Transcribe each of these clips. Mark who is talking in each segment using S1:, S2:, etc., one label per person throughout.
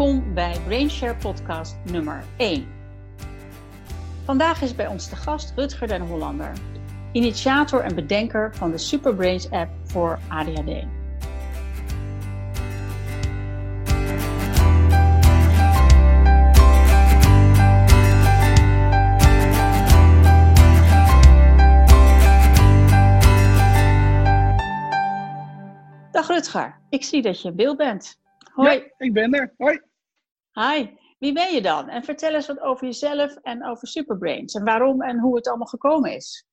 S1: Welkom bij Brainshare Podcast nummer 1. Vandaag is bij ons de gast Rutger den Hollander, initiator en bedenker van de Superbrains app voor ADHD. Dag Rutger, ik zie dat je in beeld bent. Hoi.
S2: Ik ben er. Hoi.
S1: Hi, wie ben je dan? En vertel eens wat over jezelf en over Superbrains. En waarom en hoe het allemaal gekomen is.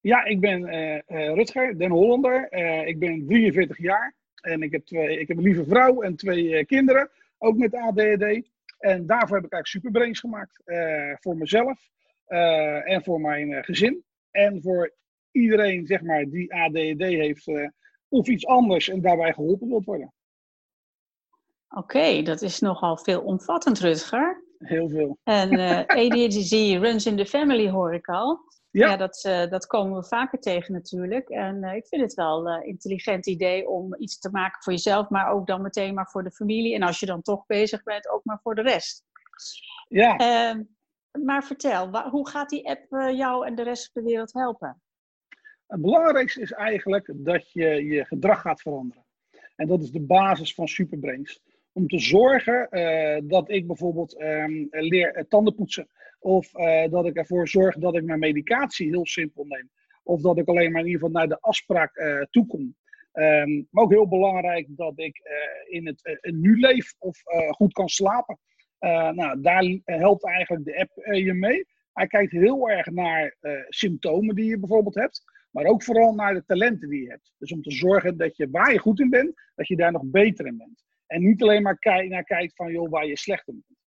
S2: Ja, ik ben uh, Rutger, Den Hollander. Uh, ik ben 43 jaar. En ik heb, twee, ik heb een lieve vrouw en twee kinderen. Ook met ADHD. En daarvoor heb ik eigenlijk Superbrains gemaakt. voor mezelf en voor mijn gezin. En voor iedereen zeg maar, die ADHD heeft of iets anders en daarbij geholpen wilt worden.
S1: Oké, dat is nogal veelomvattend, Rutger.
S2: Heel veel.
S1: En uh, ADHD runs in the family, hoor ik al. Ja, ja dat, uh, dat komen we vaker tegen natuurlijk. En uh, ik vind het wel een intelligent idee om iets te maken voor jezelf, maar ook dan meteen maar voor de familie. En als je dan toch bezig bent, ook maar voor de rest. Ja. Ehm, maar vertel, hoe gaat die app jou en de rest van de wereld helpen?
S2: Het belangrijkste is eigenlijk dat je je gedrag gaat veranderen. En dat is de basis van Superbrains om te zorgen uh, dat ik bijvoorbeeld um, leer tanden poetsen. Of uh, dat ik ervoor zorg dat ik mijn medicatie heel simpel neem. Of dat ik alleen maar in ieder geval naar de afspraak toe kom. Um, maar ook heel belangrijk dat ik in het nu leef of goed kan slapen. nou, daar helpt eigenlijk de app je mee. Hij kijkt heel erg naar symptomen die je bijvoorbeeld hebt. Maar ook vooral naar de talenten die je hebt. Dus om te zorgen dat je waar je goed in bent, dat je daar nog beter in bent. En niet alleen maar kijk, naar kijkt van joh, waar je slecht in bent.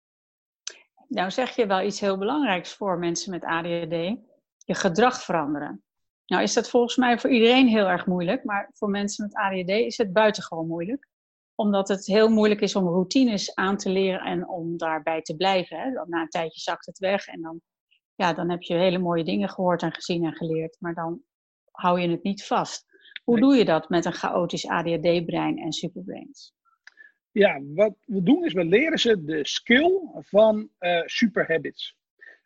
S1: Nou zeg je wel iets heel belangrijks voor mensen met ADHD. Je gedrag veranderen. Nou is dat volgens mij voor iedereen heel erg moeilijk. Maar voor mensen met ADHD is het buitengewoon moeilijk. Omdat het heel moeilijk is om routines aan te leren en om daarbij te blijven. Hè. Na een tijdje zakt het weg en dan, ja, dan heb je hele mooie dingen gehoord en gezien en geleerd. Maar dan hou je het niet vast. Hoe doe je dat met een chaotisch ADHD-brein en superbrains?
S2: Ja, wat we doen is we leren ze de skill van uh, superhabits.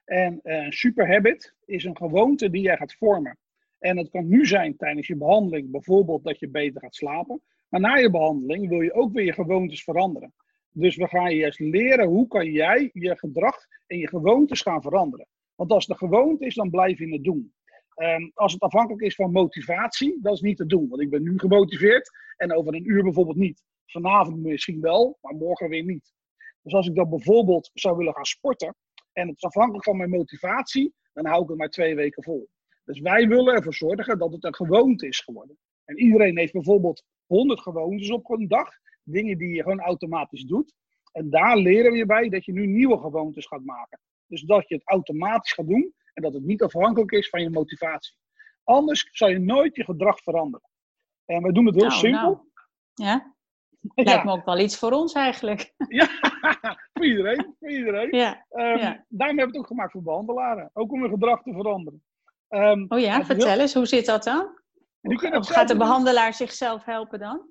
S2: En uh, een superhabit is een gewoonte die jij gaat vormen. En het kan nu zijn tijdens je behandeling, bijvoorbeeld dat je beter gaat slapen. Maar na je behandeling wil je ook weer je gewoontes veranderen. Dus we gaan je juist leren hoe kan jij je gedrag en je gewoontes gaan veranderen. Want als het de gewoonte is, dan blijf je het doen. Um, als het afhankelijk is van motivatie, dat is niet te doen. Want ik ben nu gemotiveerd en over een uur bijvoorbeeld niet. Vanavond misschien wel, maar morgen weer niet. Dus als ik dan bijvoorbeeld zou willen gaan sporten en het is afhankelijk van mijn motivatie, dan hou ik het maar twee weken vol. Dus wij willen ervoor zorgen dat het een gewoonte is geworden. En iedereen heeft bijvoorbeeld 100 gewoontes op een dag, dingen die je gewoon automatisch doet. En daar leren we je bij dat je nu nieuwe gewoontes gaat maken. Dus dat je het automatisch gaat doen en dat het niet afhankelijk is van je motivatie. Anders zal je nooit je gedrag veranderen. En we doen het heel nou, simpel. Nou.
S1: Ja. Lijkt me ook wel iets voor ons eigenlijk.
S2: Ja, voor iedereen. Voor iedereen. Ja, um, ja. Daarom hebben we het ook gemaakt voor behandelaren. Ook om hun gedrag te veranderen.
S1: Um, oh ja, vertel eens, hoe zit dat dan? Of gaat de behandelaar zichzelf helpen dan?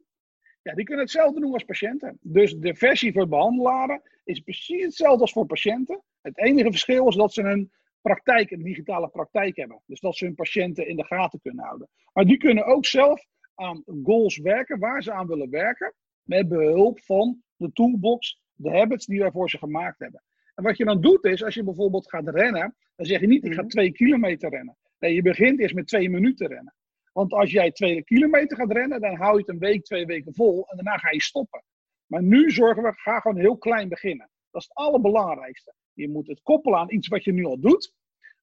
S2: Ja, die kunnen hetzelfde doen als patiënten. Dus de versie voor behandelaren is precies hetzelfde als voor patiënten. Het enige verschil is dat ze een praktijk, een digitale praktijk hebben. Dus dat ze hun patiënten in de gaten kunnen houden. Maar die kunnen ook zelf aan goals werken, waar ze aan willen werken met behulp van de toolbox, de habits die wij voor ze gemaakt hebben. En wat je dan doet is, als je bijvoorbeeld gaat rennen, dan zeg je niet, ik ga mhm. twee kilometer rennen. Nee, je begint eerst met twee minuten rennen. Want als jij twee kilometer gaat rennen, dan hou je het een week, twee weken vol en daarna ga je stoppen. Maar nu zorgen we, ga gewoon heel klein beginnen. Dat is het allerbelangrijkste. Je moet het koppelen aan iets wat je nu al doet.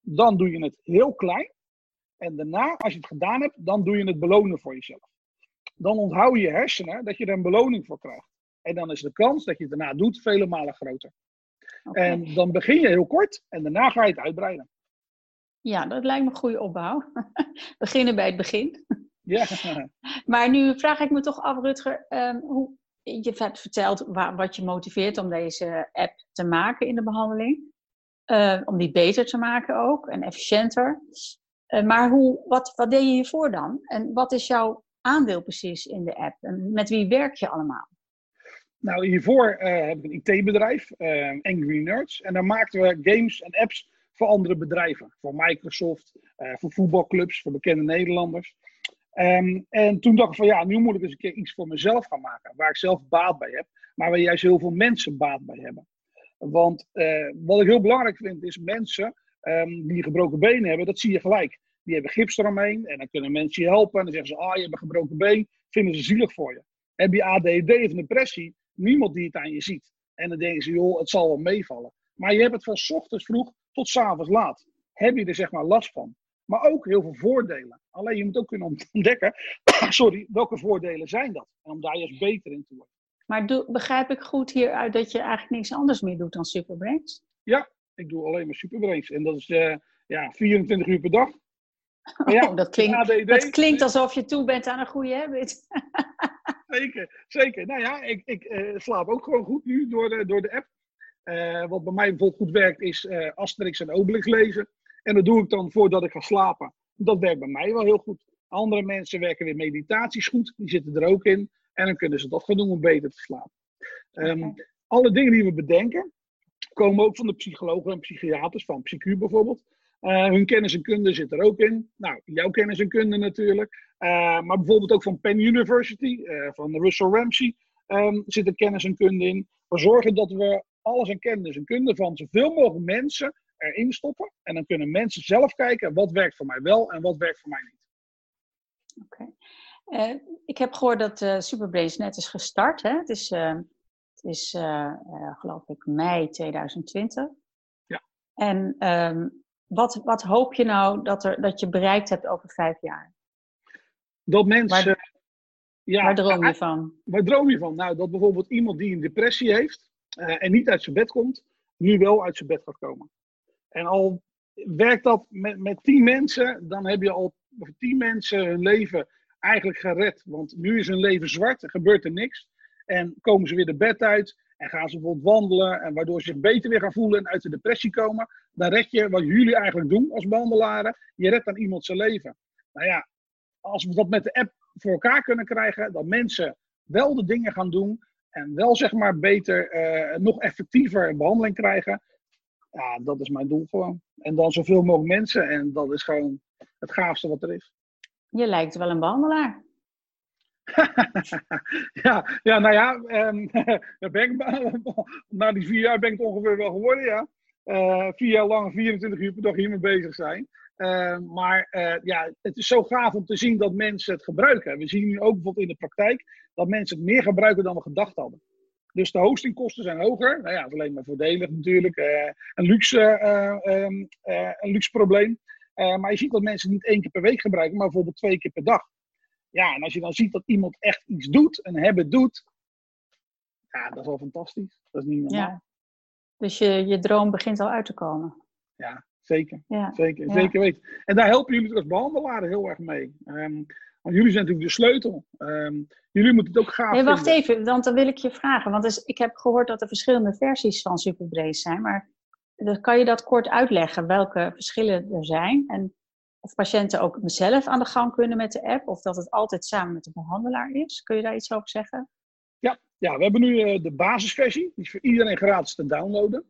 S2: Dan doe je het heel klein. En daarna, als je het gedaan hebt, dan doe je het belonen voor jezelf dan onthoud je hersenen dat je er een beloning voor krijgt. En dan is de kans dat je het daarna doet vele malen groter. En dan begin je heel kort en daarna ga je het uitbreiden.
S1: Ja, dat lijkt me een goede opbouw. Beginnen bij het begin. Ja. maar nu vraag ik me toch af, Rutger, um, hoe, je hebt verteld wat je motiveert om deze app te maken in de behandeling. Uh, om die beter te maken ook en efficiënter. Uh, maar hoe, wat, wat deed je hiervoor dan? En wat is jouw aandeel precies in de app? Met wie werk je allemaal?
S2: Nou, hiervoor eh, heb ik een IT-bedrijf, uh, Angry Nerds. En daar maakten we games en apps voor andere bedrijven. Voor Microsoft, uh, voor voetbalclubs, voor bekende Nederlanders. Ehm, en toen dacht ik van ja, nu moet ik eens een keer iets voor mezelf gaan maken. Waar ik zelf baat bij heb, maar waar juist heel veel mensen baat bij hebben. Want wat ik heel belangrijk vind, is mensen um, die gebroken benen hebben, dat zie je gelijk. Die hebben gips eromheen en dan kunnen mensen je helpen. En dan zeggen ze, ah, je hebt een gebroken been, vinden ze zielig voor je. Heb je ADD of een depressie, niemand die het aan je ziet. En dan denken ze, joh, het zal wel meevallen. Maar je hebt het van s ochtends vroeg tot s avonds laat. Heb je er zeg maar last van. Maar ook heel veel voordelen. Alleen je moet ook kunnen ontdekken, sorry, welke voordelen zijn dat? En om daar juist beter in te worden.
S1: Maar begrijp ik goed hieruit dat je eigenlijk niks anders meer doet dan Superbrains?
S2: Ja, ik doe alleen maar Superbrains. En dat is uh, ja, 24 uur per dag.
S1: Ja, dat, klinkt, dat klinkt alsof je toe bent aan een goede habit.
S2: zeker, zeker. Nou ja, ik, ik uh, slaap ook gewoon goed nu door de, door de app. Uh, wat bij mij bijvoorbeeld goed werkt is uh, Asterix en Obelix lezen. En dat doe ik dan voordat ik ga slapen. Dat werkt bij mij wel heel goed. Andere mensen werken weer meditaties goed. Die zitten er ook in. En dan kunnen ze dat gaan doen om beter te slapen. Um, Alle dingen die we bedenken, komen ook van de psychologen en psychiaters, van PsyQ bijvoorbeeld. Uh, hun kennis en kunde zit er ook in. Nou, jouw kennis en kunde natuurlijk. Uh, maar bijvoorbeeld ook van Penn University, uh, van Russell Ramsey, um, zit er kennis en kunde in. We zorgen dat we alles aan kennis en kunde van zoveel mogelijk mensen erin stoppen. En dan kunnen mensen zelf kijken wat werkt voor mij wel en wat werkt voor mij niet.
S1: Oké. Okay. ik heb gehoord dat Superbrains net is gestart. Hè? Het is, het is geloof ik mei 2020.
S2: Ja.
S1: En um, wat, wat hoop je nou dat, er, dat je bereikt hebt over vijf jaar?
S2: Dat mensen. Waar,
S1: ja, waar droom je van?
S2: Waar droom je van? Nou, dat bijvoorbeeld iemand die een depressie heeft uh, en niet uit zijn bed komt, nu wel uit zijn bed gaat komen. En al werkt dat met, met tien mensen, dan heb je al voor tien mensen hun leven eigenlijk gered. Want nu is hun leven zwart, er gebeurt er niks. En komen ze weer de bed uit en gaan ze bijvoorbeeld wandelen, en waardoor ze zich beter weer gaan voelen en uit de depressie komen. Dan red je wat jullie eigenlijk doen als behandelaren. Je redt dan iemand zijn leven. Nou ja, als we dat met de app voor elkaar kunnen krijgen, dat mensen wel de dingen gaan doen en wel zeg maar beter, uh, nog effectiever een behandeling krijgen. Ja, dat is mijn doel gewoon. En dan zoveel mogelijk mensen en dat is gewoon het gaafste wat er is.
S1: Je lijkt wel een behandelaar.
S2: ja, ja, nou ja, um, ben na die vier jaar ben ik het ongeveer wel geworden, ja. Uh, vier jaar lang, 24 uur per dag hiermee bezig zijn. Uh, maar uh, ja, het is zo gaaf om te zien dat mensen het gebruiken. We zien nu ook bijvoorbeeld in de praktijk dat mensen het meer gebruiken dan we gedacht hadden. Dus de hostingkosten zijn hoger. Nou ja, dat is alleen maar voordelig natuurlijk. een, luxe, um, een luxe probleem. maar je ziet dat mensen het niet één keer per week gebruiken, maar bijvoorbeeld twee keer per dag. Ja, en als je dan ziet dat iemand echt iets doet, een hebben doet, ja, dat is wel fantastisch. Dat is niet normaal.
S1: Dus je, je droom begint al uit te komen.
S2: Ja, zeker. Ja. Zeker, zeker weten. En daar helpen jullie als behandelaren heel erg mee. Um, want jullie zijn natuurlijk de sleutel. Um, jullie moeten het ook gaaf
S1: nee, Wacht even, want dan wil ik je vragen. Want dus, ik heb gehoord dat er verschillende versies van Superbrace zijn. Maar kan je dat kort uitleggen, welke verschillen er zijn? En of patiënten ook zelf aan de gang kunnen met de app, of dat het altijd samen met de behandelaar is. Kun je daar iets over zeggen?
S2: Ja, we hebben nu uh, de basisversie, die is voor iedereen gratis te downloaden.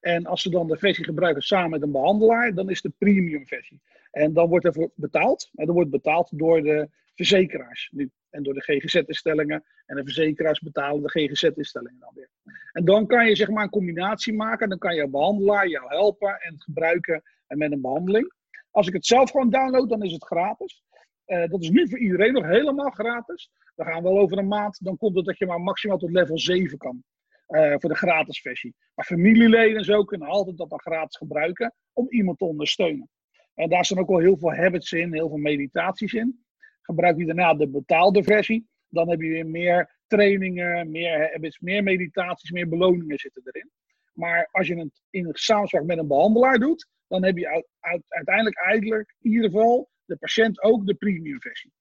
S2: En als ze dan de versie gebruiken samen met een behandelaar, dan is de premium versie. En dan wordt ervoor betaald. En dan wordt betaald door de verzekeraars nu. En door de GGZ-instellingen. En de verzekeraars betalen de GGZ-instellingen dan weer. En dan kan je zeg maar een combinatie maken. Dan kan je behandelaar jou helpen en het gebruiken en met een behandeling. Als ik het zelf gewoon download, dan is het gratis. Uh, dat is nu voor iedereen nog helemaal gratis. We gaan wel over een maand, dan komt het dat je maar maximaal tot level 7 kan. Uh, voor de gratis versie. Maar familieleden en zo kunnen altijd dat dan gratis gebruiken om iemand te ondersteunen. En daar staan ook wel heel veel habits in, heel veel meditaties in. Gebruik je daarna de betaalde versie, dan heb je weer meer trainingen, meer habits, meer meditaties, meer beloningen zitten erin. Maar als je het in samenspraak met een behandelaar doet, dan heb je uiteindelijk eigenlijk in ieder geval de patiënt ook de premium versie.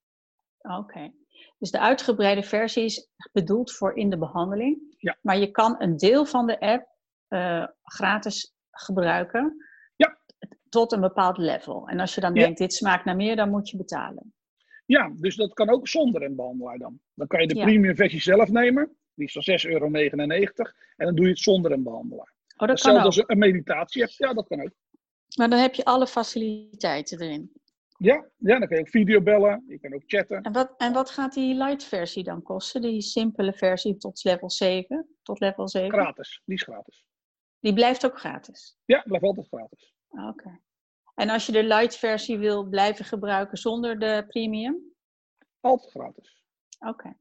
S1: Oké. Dus de uitgebreide versie is bedoeld voor in de behandeling.
S2: Ja.
S1: Maar je kan een deel van de app uh, gratis gebruiken.
S2: Ja.
S1: Tot een bepaald level. En als je dan denkt, dit smaakt naar meer, dan moet je betalen.
S2: Ja, dus dat kan ook zonder een behandelaar dan. Dan kan je de premium versie zelf nemen. Die is dan 6,99 euro. En dan doe je het zonder een behandelaar.
S1: Oh, dat
S2: Hetzelfde
S1: kan ook.
S2: als een meditatie hebt. Ja, dat kan ook.
S1: Maar dan heb je alle faciliteiten erin.
S2: Ja, ja, dan kan je ook videobellen. Je kan ook chatten.
S1: En wat, en wat gaat die light versie dan kosten? Die simpele versie tot level 7? Tot level 7?
S2: Gratis. Die is gratis.
S1: Die blijft ook gratis.
S2: Ja, blijft altijd gratis.
S1: Oké. En als je de light versie wil blijven gebruiken zonder de premium?
S2: Altijd gratis.
S1: Oké.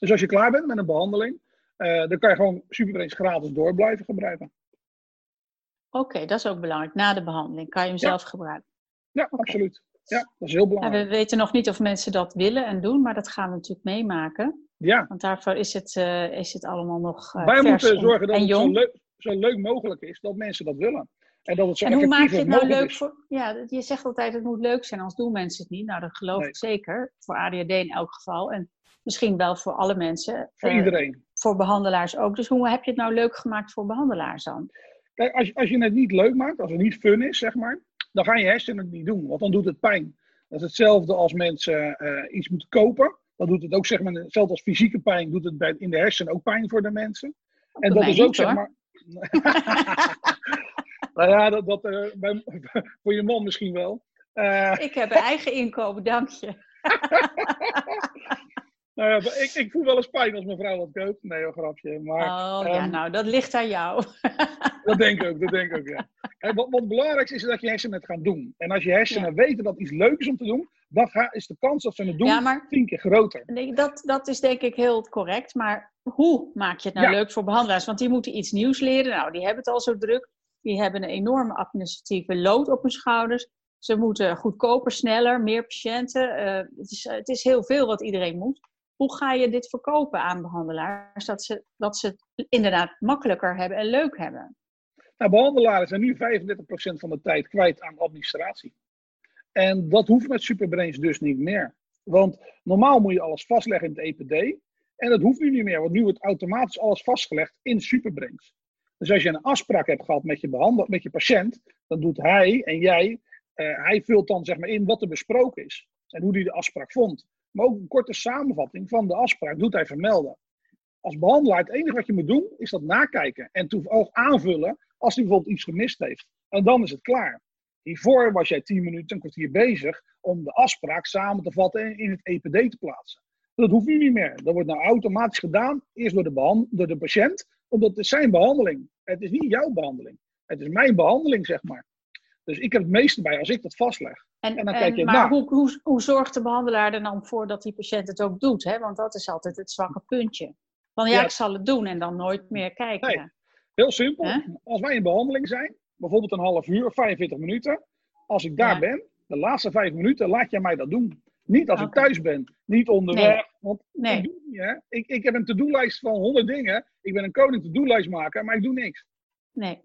S2: Dus als je klaar bent met een behandeling, eh, dan kan je gewoon Superbrains gratis door blijven gebruiken.
S1: Oké, dat is ook belangrijk. Na de behandeling kan je hem
S2: Ja.
S1: zelf gebruiken.
S2: Ja, absoluut. Ja, dat is heel belangrijk.
S1: we weten nog niet of mensen dat willen en doen, maar dat gaan we natuurlijk meemaken.
S2: Ja,
S1: Want daarvoor is het, eh, is het allemaal nog eh
S2: wij moeten
S1: en-
S2: zorgen dat het zo leuk, zo leuk mogelijk is dat mensen dat willen. En dat het zo
S1: En hoe maak je het nou leuk
S2: is.
S1: voor... Ja, je zegt altijd het moet leuk zijn, anders doen mensen het niet. Nou, dat geloof
S2: Nee.
S1: ik zeker. Voor ADHD in elk geval. En misschien wel voor alle mensen.
S2: Voor
S1: eh,
S2: iedereen.
S1: Voor behandelaars ook. Dus hoe heb je het nou leuk gemaakt voor behandelaars dan?
S2: Kijk, als, als je het niet leuk maakt, als het niet fun is, zeg maar, dan gaan je hersenen het niet doen, want dan doet het pijn. Dat is hetzelfde als mensen eh, iets moeten kopen. Dan doet het ook, zeg maar, hetzelfde als fysieke pijn, doet het bij, in de hersenen ook pijn voor de mensen. En dat is ook,
S1: niet,
S2: zeg maar. nou ja, dat, dat eh, bij, voor je man misschien wel. Eh,
S1: Ik heb een eigen inkomen, dank je.
S2: nou ja, ik, ik voel wel eens pijn als mijn vrouw wat koopt. Nee, een grapje. Maar
S1: Oh ja,
S2: ehm,
S1: nou, dat ligt aan jou.
S2: Dat denk ik ook, dat denk ik ook, ja. En wat, wat belangrijk is, is dat je hersenen het gaan doen. En als je hersenen weten dat iets leuk is om te doen, dan ga, is de kans dat ze het doen
S1: Ja, maar
S2: tien keer groter.
S1: nee, dat, dat is denk ik heel correct. Maar hoe maak je het nou
S2: Ja.
S1: leuk voor behandelaars? Want die moeten iets nieuws leren. Nou, die hebben het al zo druk. Die hebben een enorme administratieve load op hun schouders. Ze moeten goedkoper, sneller, meer patiënten. Eh, het, is, het is heel veel wat iedereen moet. Hoe ga je dit verkopen aan behandelaars? Dat ze, dat ze het inderdaad makkelijker hebben en leuk hebben.
S2: Nou, behandelaren zijn nu 35% van de tijd kwijt aan administratie. En dat hoeft met Superbrains dus niet meer. Want normaal moet je alles vastleggen in het EPD. En dat hoeft nu niet meer, want nu wordt automatisch alles vastgelegd in Superbrains. Dus als je een afspraak hebt gehad met je, behandel, met je patiënt, dan doet hij en jij, eh, hij vult dan zeg maar in wat er besproken is. En hoe hij de afspraak vond. Maar ook een korte samenvatting van de afspraak doet hij vermelden. Als behandelaar, het enige wat je moet doen, is dat nakijken. En toevallig aanvullen als hij bijvoorbeeld iets gemist heeft. En dan is het klaar. Hiervoor was jij 10 minuten, een kwartier bezig om de afspraak samen te vatten en in het EPD te plaatsen. Dat hoeft nu niet meer. Dat wordt nou automatisch gedaan, eerst door de, door de patiënt, omdat het is zijn behandeling. Het is niet jouw behandeling. Het is mijn behandeling, zeg maar. Dus ik heb het meeste bij als ik dat vastleg.
S1: En,
S2: En dan
S1: en-
S2: kijk je
S1: maar hoe, hoe, hoe zorgt de behandelaar er dan voor dat die patiënt het ook doet? Hè? Want dat is altijd het zwakke puntje. Van ja,
S2: Ja.
S1: ik zal het doen en dan nooit meer kijken.
S2: Nee. Heel simpel. Als wij in behandeling zijn, bijvoorbeeld een half uur of 45 minuten. Als ik daar
S1: Ja.
S2: ben, de laatste vijf minuten, laat jij mij dat doen. Niet als ik thuis ben, niet onderweg. Want
S1: Nee.
S2: ik, doe het niet, hè. Ik, ik heb een to-do-lijst van 100 dingen. Ik ben een koning to-do-lijst maken, maar ik doe niks.
S1: Nee.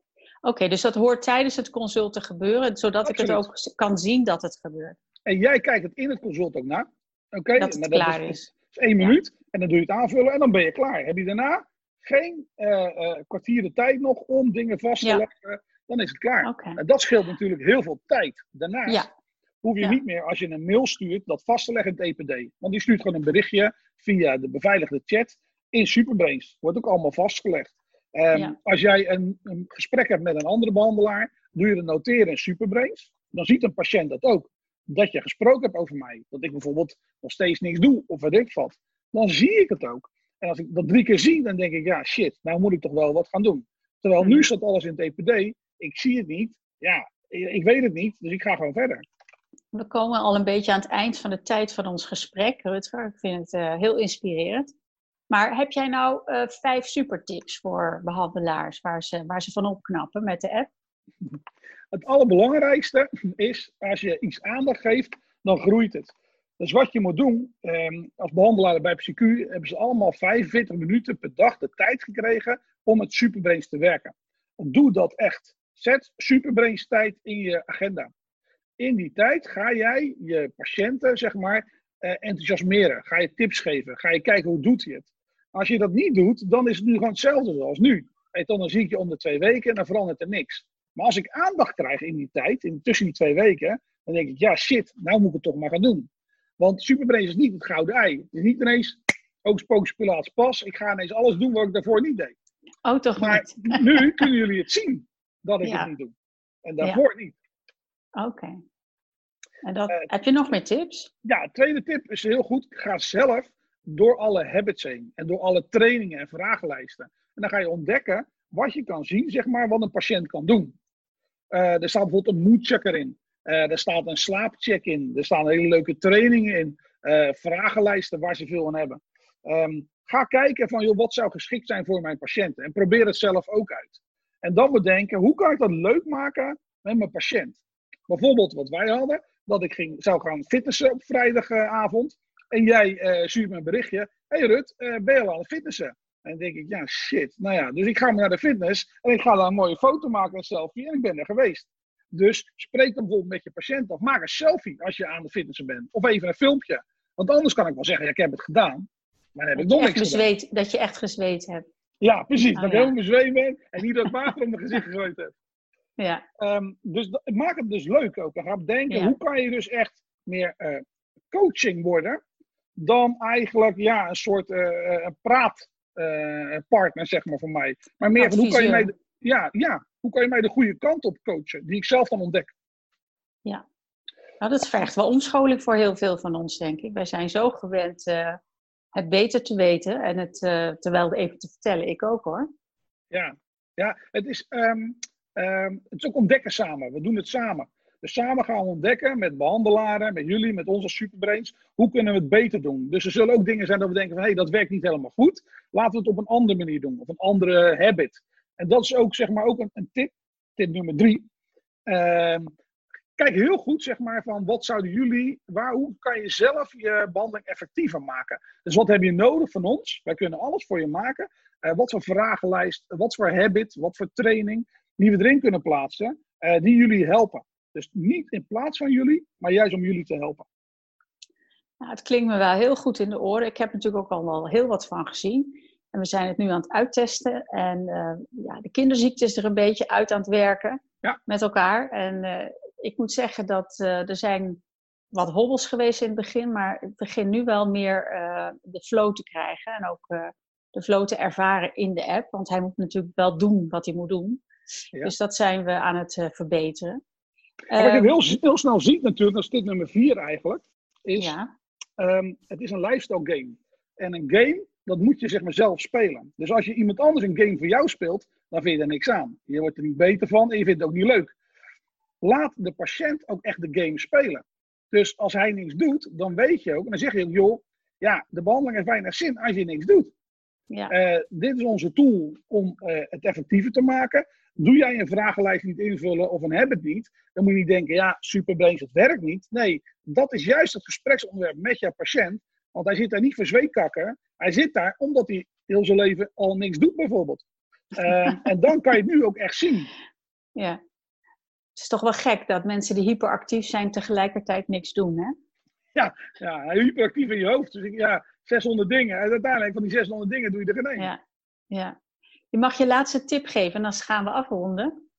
S1: Oké, dus dat hoort tijdens het consult te gebeuren, zodat ik het ook kan zien dat het gebeurt.
S2: En jij kijkt het in het consult ook na. Oké,
S1: Dat het klaar
S2: is,
S1: is.
S2: is één
S1: Ja.
S2: minuut en dan doe je het aanvullen en dan ben je klaar. Heb je daarna geen eh eh, kwartier de tijd nog om dingen vast te
S1: Ja.
S2: leggen, dan is het klaar. En dat scheelt natuurlijk heel veel tijd. Daarnaast
S1: Ja.
S2: hoef je
S1: Ja.
S2: niet meer als je een mail stuurt dat vast te leggen in het EPD. Want die stuurt gewoon een berichtje via de beveiligde chat in Superbrains. Wordt ook allemaal vastgelegd. Ehm,
S1: Ja.
S2: Als jij een, een gesprek hebt met een andere behandelaar, doe je het noteren in Superbrains. Dan ziet een patiënt dat ook. Dat je gesproken hebt over mij. Dat ik bijvoorbeeld nog steeds niks doe of weet ik wat. Dan zie ik het ook. En als ik dat drie keer zie, dan denk ik, ja shit, nou moet ik toch wel wat gaan doen. Terwijl
S1: Mhm.
S2: nu staat alles in het EPD. Ik zie het niet. Ja, ik weet het niet. Dus ik ga gewoon verder.
S1: We komen al een beetje aan het eind van de tijd van ons gesprek, Rutger. Ik vind het eh, heel inspirerend. Maar heb jij nou eh, vijf supertips voor behandelaars waar ze, waar ze van opknappen met de app?
S2: Het allerbelangrijkste is, als je iets aandacht geeft, dan groeit het. Dus wat je moet doen, ehm, als behandelaar bij PsyQ hebben ze allemaal 45 minuten per dag de tijd gekregen om met Superbrains te werken. Doe dat echt. Zet Superbrains tijd in je agenda. In die tijd ga jij je patiënten, zeg maar, eh, enthousiasmeren. Ga je tips geven. Ga je kijken hoe doet hij het. Als je dat niet doet, dan is het nu gewoon hetzelfde zoals nu. Dan zie ik je om de twee weken en dan verandert er niks. Maar als ik aandacht krijg in die tijd, in, tussen die twee weken, dan denk ik, ja shit, nou moet ik het toch maar gaan doen. Want Superbrains is niet het gouden ei. Het is niet ineens Hocus pocus pas. Ik ga ineens alles doen wat ik daarvoor niet deed.
S1: Oh, toch
S2: maar
S1: niet?
S2: nu kunnen jullie het zien dat ik het niet doe. En daarvoor niet.
S1: Oké. En dat, uh, heb je nog meer tips?
S2: Ja, tweede tip is heel goed. Ga zelf door alle habits heen. En door alle trainingen en vragenlijsten. En dan ga je ontdekken wat je kan zien, zeg maar, wat een patiënt kan doen. Uh, er staat bijvoorbeeld een moodchecker in. Uh, er staat een slaapcheck in. Er staan hele leuke trainingen in. Uh, vragenlijsten waar ze veel aan hebben. Um, ga kijken van, joh, wat zou geschikt zijn voor mijn patiënten. En probeer het zelf ook uit. En dan bedenken, hoe kan ik dat leuk maken met mijn patiënt? Bijvoorbeeld wat wij hadden, dat ik ging, zou gaan fitnessen op vrijdagavond. En jij uh, stuurt me een berichtje. Hé hey Rut, uh, ben je al aan het fitnessen? En dan denk ik, ja shit. Nou ja, dus ik ga naar de fitness en ik ga daar een mooie foto maken, een selfie. En ik ben er geweest. Dus spreek dan bijvoorbeeld met je patiënt of maak een selfie als je aan de fitnessen bent. Of even een filmpje. Want anders kan ik wel zeggen, ja, ik heb het gedaan. Maar dan heb ik nog niks
S1: bezweet, gedaan. Dat je echt gezweet hebt.
S2: Ja, precies. Oh, dat ik helemaal bezweet ben en niet dat water om mijn gezicht gegooid heb.
S1: Ja.
S2: Um, dus maak het dus leuk ook. En ga bedenken, ja. hoe kan je dus echt meer uh, coaching worden dan eigenlijk ja, een soort uh, praatpartner, uh, zeg maar, voor mij. Maar meer van hoe kan, je mij de, ja, ja, hoe kan je mij de goede kant op coachen, die ik zelf dan ontdek.
S1: Ja, nou, dat vergt wel omscholing voor heel veel van ons, denk ik. Wij zijn zo gewend uh, het beter te weten en het uh, terwijl even te vertellen. Ik ook hoor.
S2: Ja, ja het, is, um, um, het is ook ontdekken samen. We doen het samen. Samen gaan we ontdekken met behandelaren, met jullie, met onze superbrains, hoe kunnen we het beter doen. Dus er zullen ook dingen zijn dat we denken van, hé, hey, dat werkt niet helemaal goed. Laten we het op een andere manier doen, of een andere habit. En dat is ook, zeg maar, ook een, tip, tip nummer drie. Uh, kijk heel goed, zeg maar, van wat zouden jullie, waar, hoe kan je zelf je behandeling effectiever maken? Dus wat heb je nodig van ons? Wij kunnen alles voor je maken. Uh, wat voor vragenlijst, wat voor habit, wat voor training, die we erin kunnen plaatsen, uh, die jullie helpen. Dus niet in plaats van jullie, maar juist om jullie te helpen.
S1: Nou, het klinkt me wel heel goed in de oren. Ik heb natuurlijk ook al wel heel wat van gezien. En we zijn het nu aan het uittesten. En uh, ja, de kinderziekte is er een beetje uit aan het werken
S2: ja.
S1: met elkaar. En uh, ik moet zeggen dat uh, er zijn wat hobbels geweest in het begin. Maar ik begin nu wel meer de flow te krijgen. En ook de flow te ervaren in de app. Want hij moet natuurlijk wel doen wat hij moet doen. Ja. Dus dat zijn we aan het verbeteren.
S2: Wat je heel, heel, snel ziet natuurlijk, dat is dit nummer vier eigenlijk, is ja. um, het is een lifestyle game. En een game, dat moet je zeg maar zelf spelen. Dus als je iemand anders een game voor jou speelt, dan vind je er niks aan. Je wordt er niet beter van en je vindt het ook niet leuk. Laat de patiënt ook echt de game spelen. Dus als hij niks doet, dan weet je ook, en dan zeg je ook, joh, ja, de behandeling heeft weinig zin als je niks doet.
S1: Ja.
S2: Uh, dit is onze tool om uh, het effectiever te maken. Doe jij een vragenlijst niet invullen of een habit niet, dan moet je niet denken, ja, superbrains, het werkt niet. Nee, dat is juist het gespreksonderwerp met jouw patiënt. Want hij zit daar niet voor zweetkakken. Hij zit daar omdat hij heel zijn leven al niks doet, bijvoorbeeld. Uh, en dan kan je het nu ook echt zien.
S1: Ja. Het is toch wel gek dat mensen die hyperactief zijn tegelijkertijd niks doen, hè?
S2: Ja, ja hyperactief in je hoofd. Dus ik, ja, 600 dingen. En uiteindelijk van die 600 dingen doe je er geen één.
S1: Ja, ja. Je mag je laatste tip geven en dan gaan we afronden.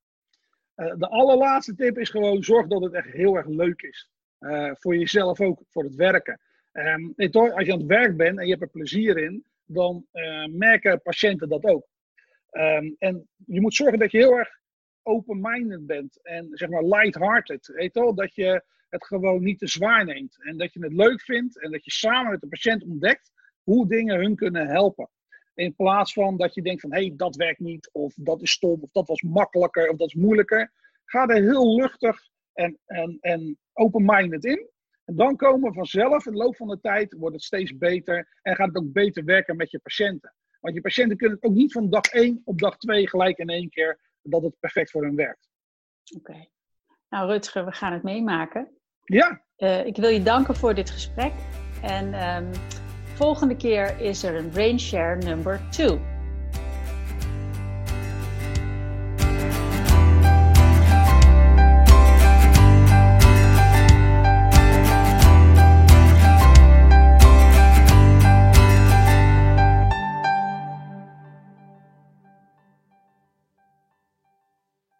S2: Uh, de allerlaatste tip is gewoon zorg dat het echt heel erg leuk is. Uh, voor jezelf ook, voor het werken. Um, als je aan het werk bent en je hebt er plezier in, dan uh, merken patiënten dat ook. Um, en je moet zorgen dat je heel erg open-minded bent en zeg maar light-hearted. Dat je het gewoon niet te zwaar neemt. En dat je het leuk vindt en dat je samen met de patiënt ontdekt hoe dingen hun kunnen helpen. In plaats van dat je denkt van hé, hey, dat werkt niet, of dat is stom, of dat was makkelijker, of dat is moeilijker. Ga er heel luchtig en, en, en open-minded in. En dan komen vanzelf, in de loop van de tijd, wordt het steeds beter en gaat het ook beter werken met je patiënten. Want je patiënten kunnen het ook niet van dag 1 op dag 2 gelijk in één keer dat het perfect voor hen werkt.
S1: Oké. Okay. Nou, Rutger, we gaan het meemaken.
S2: Ja.
S1: Uh, ik wil je danken voor dit gesprek. En um, volgende keer is er een Brain Share number 2.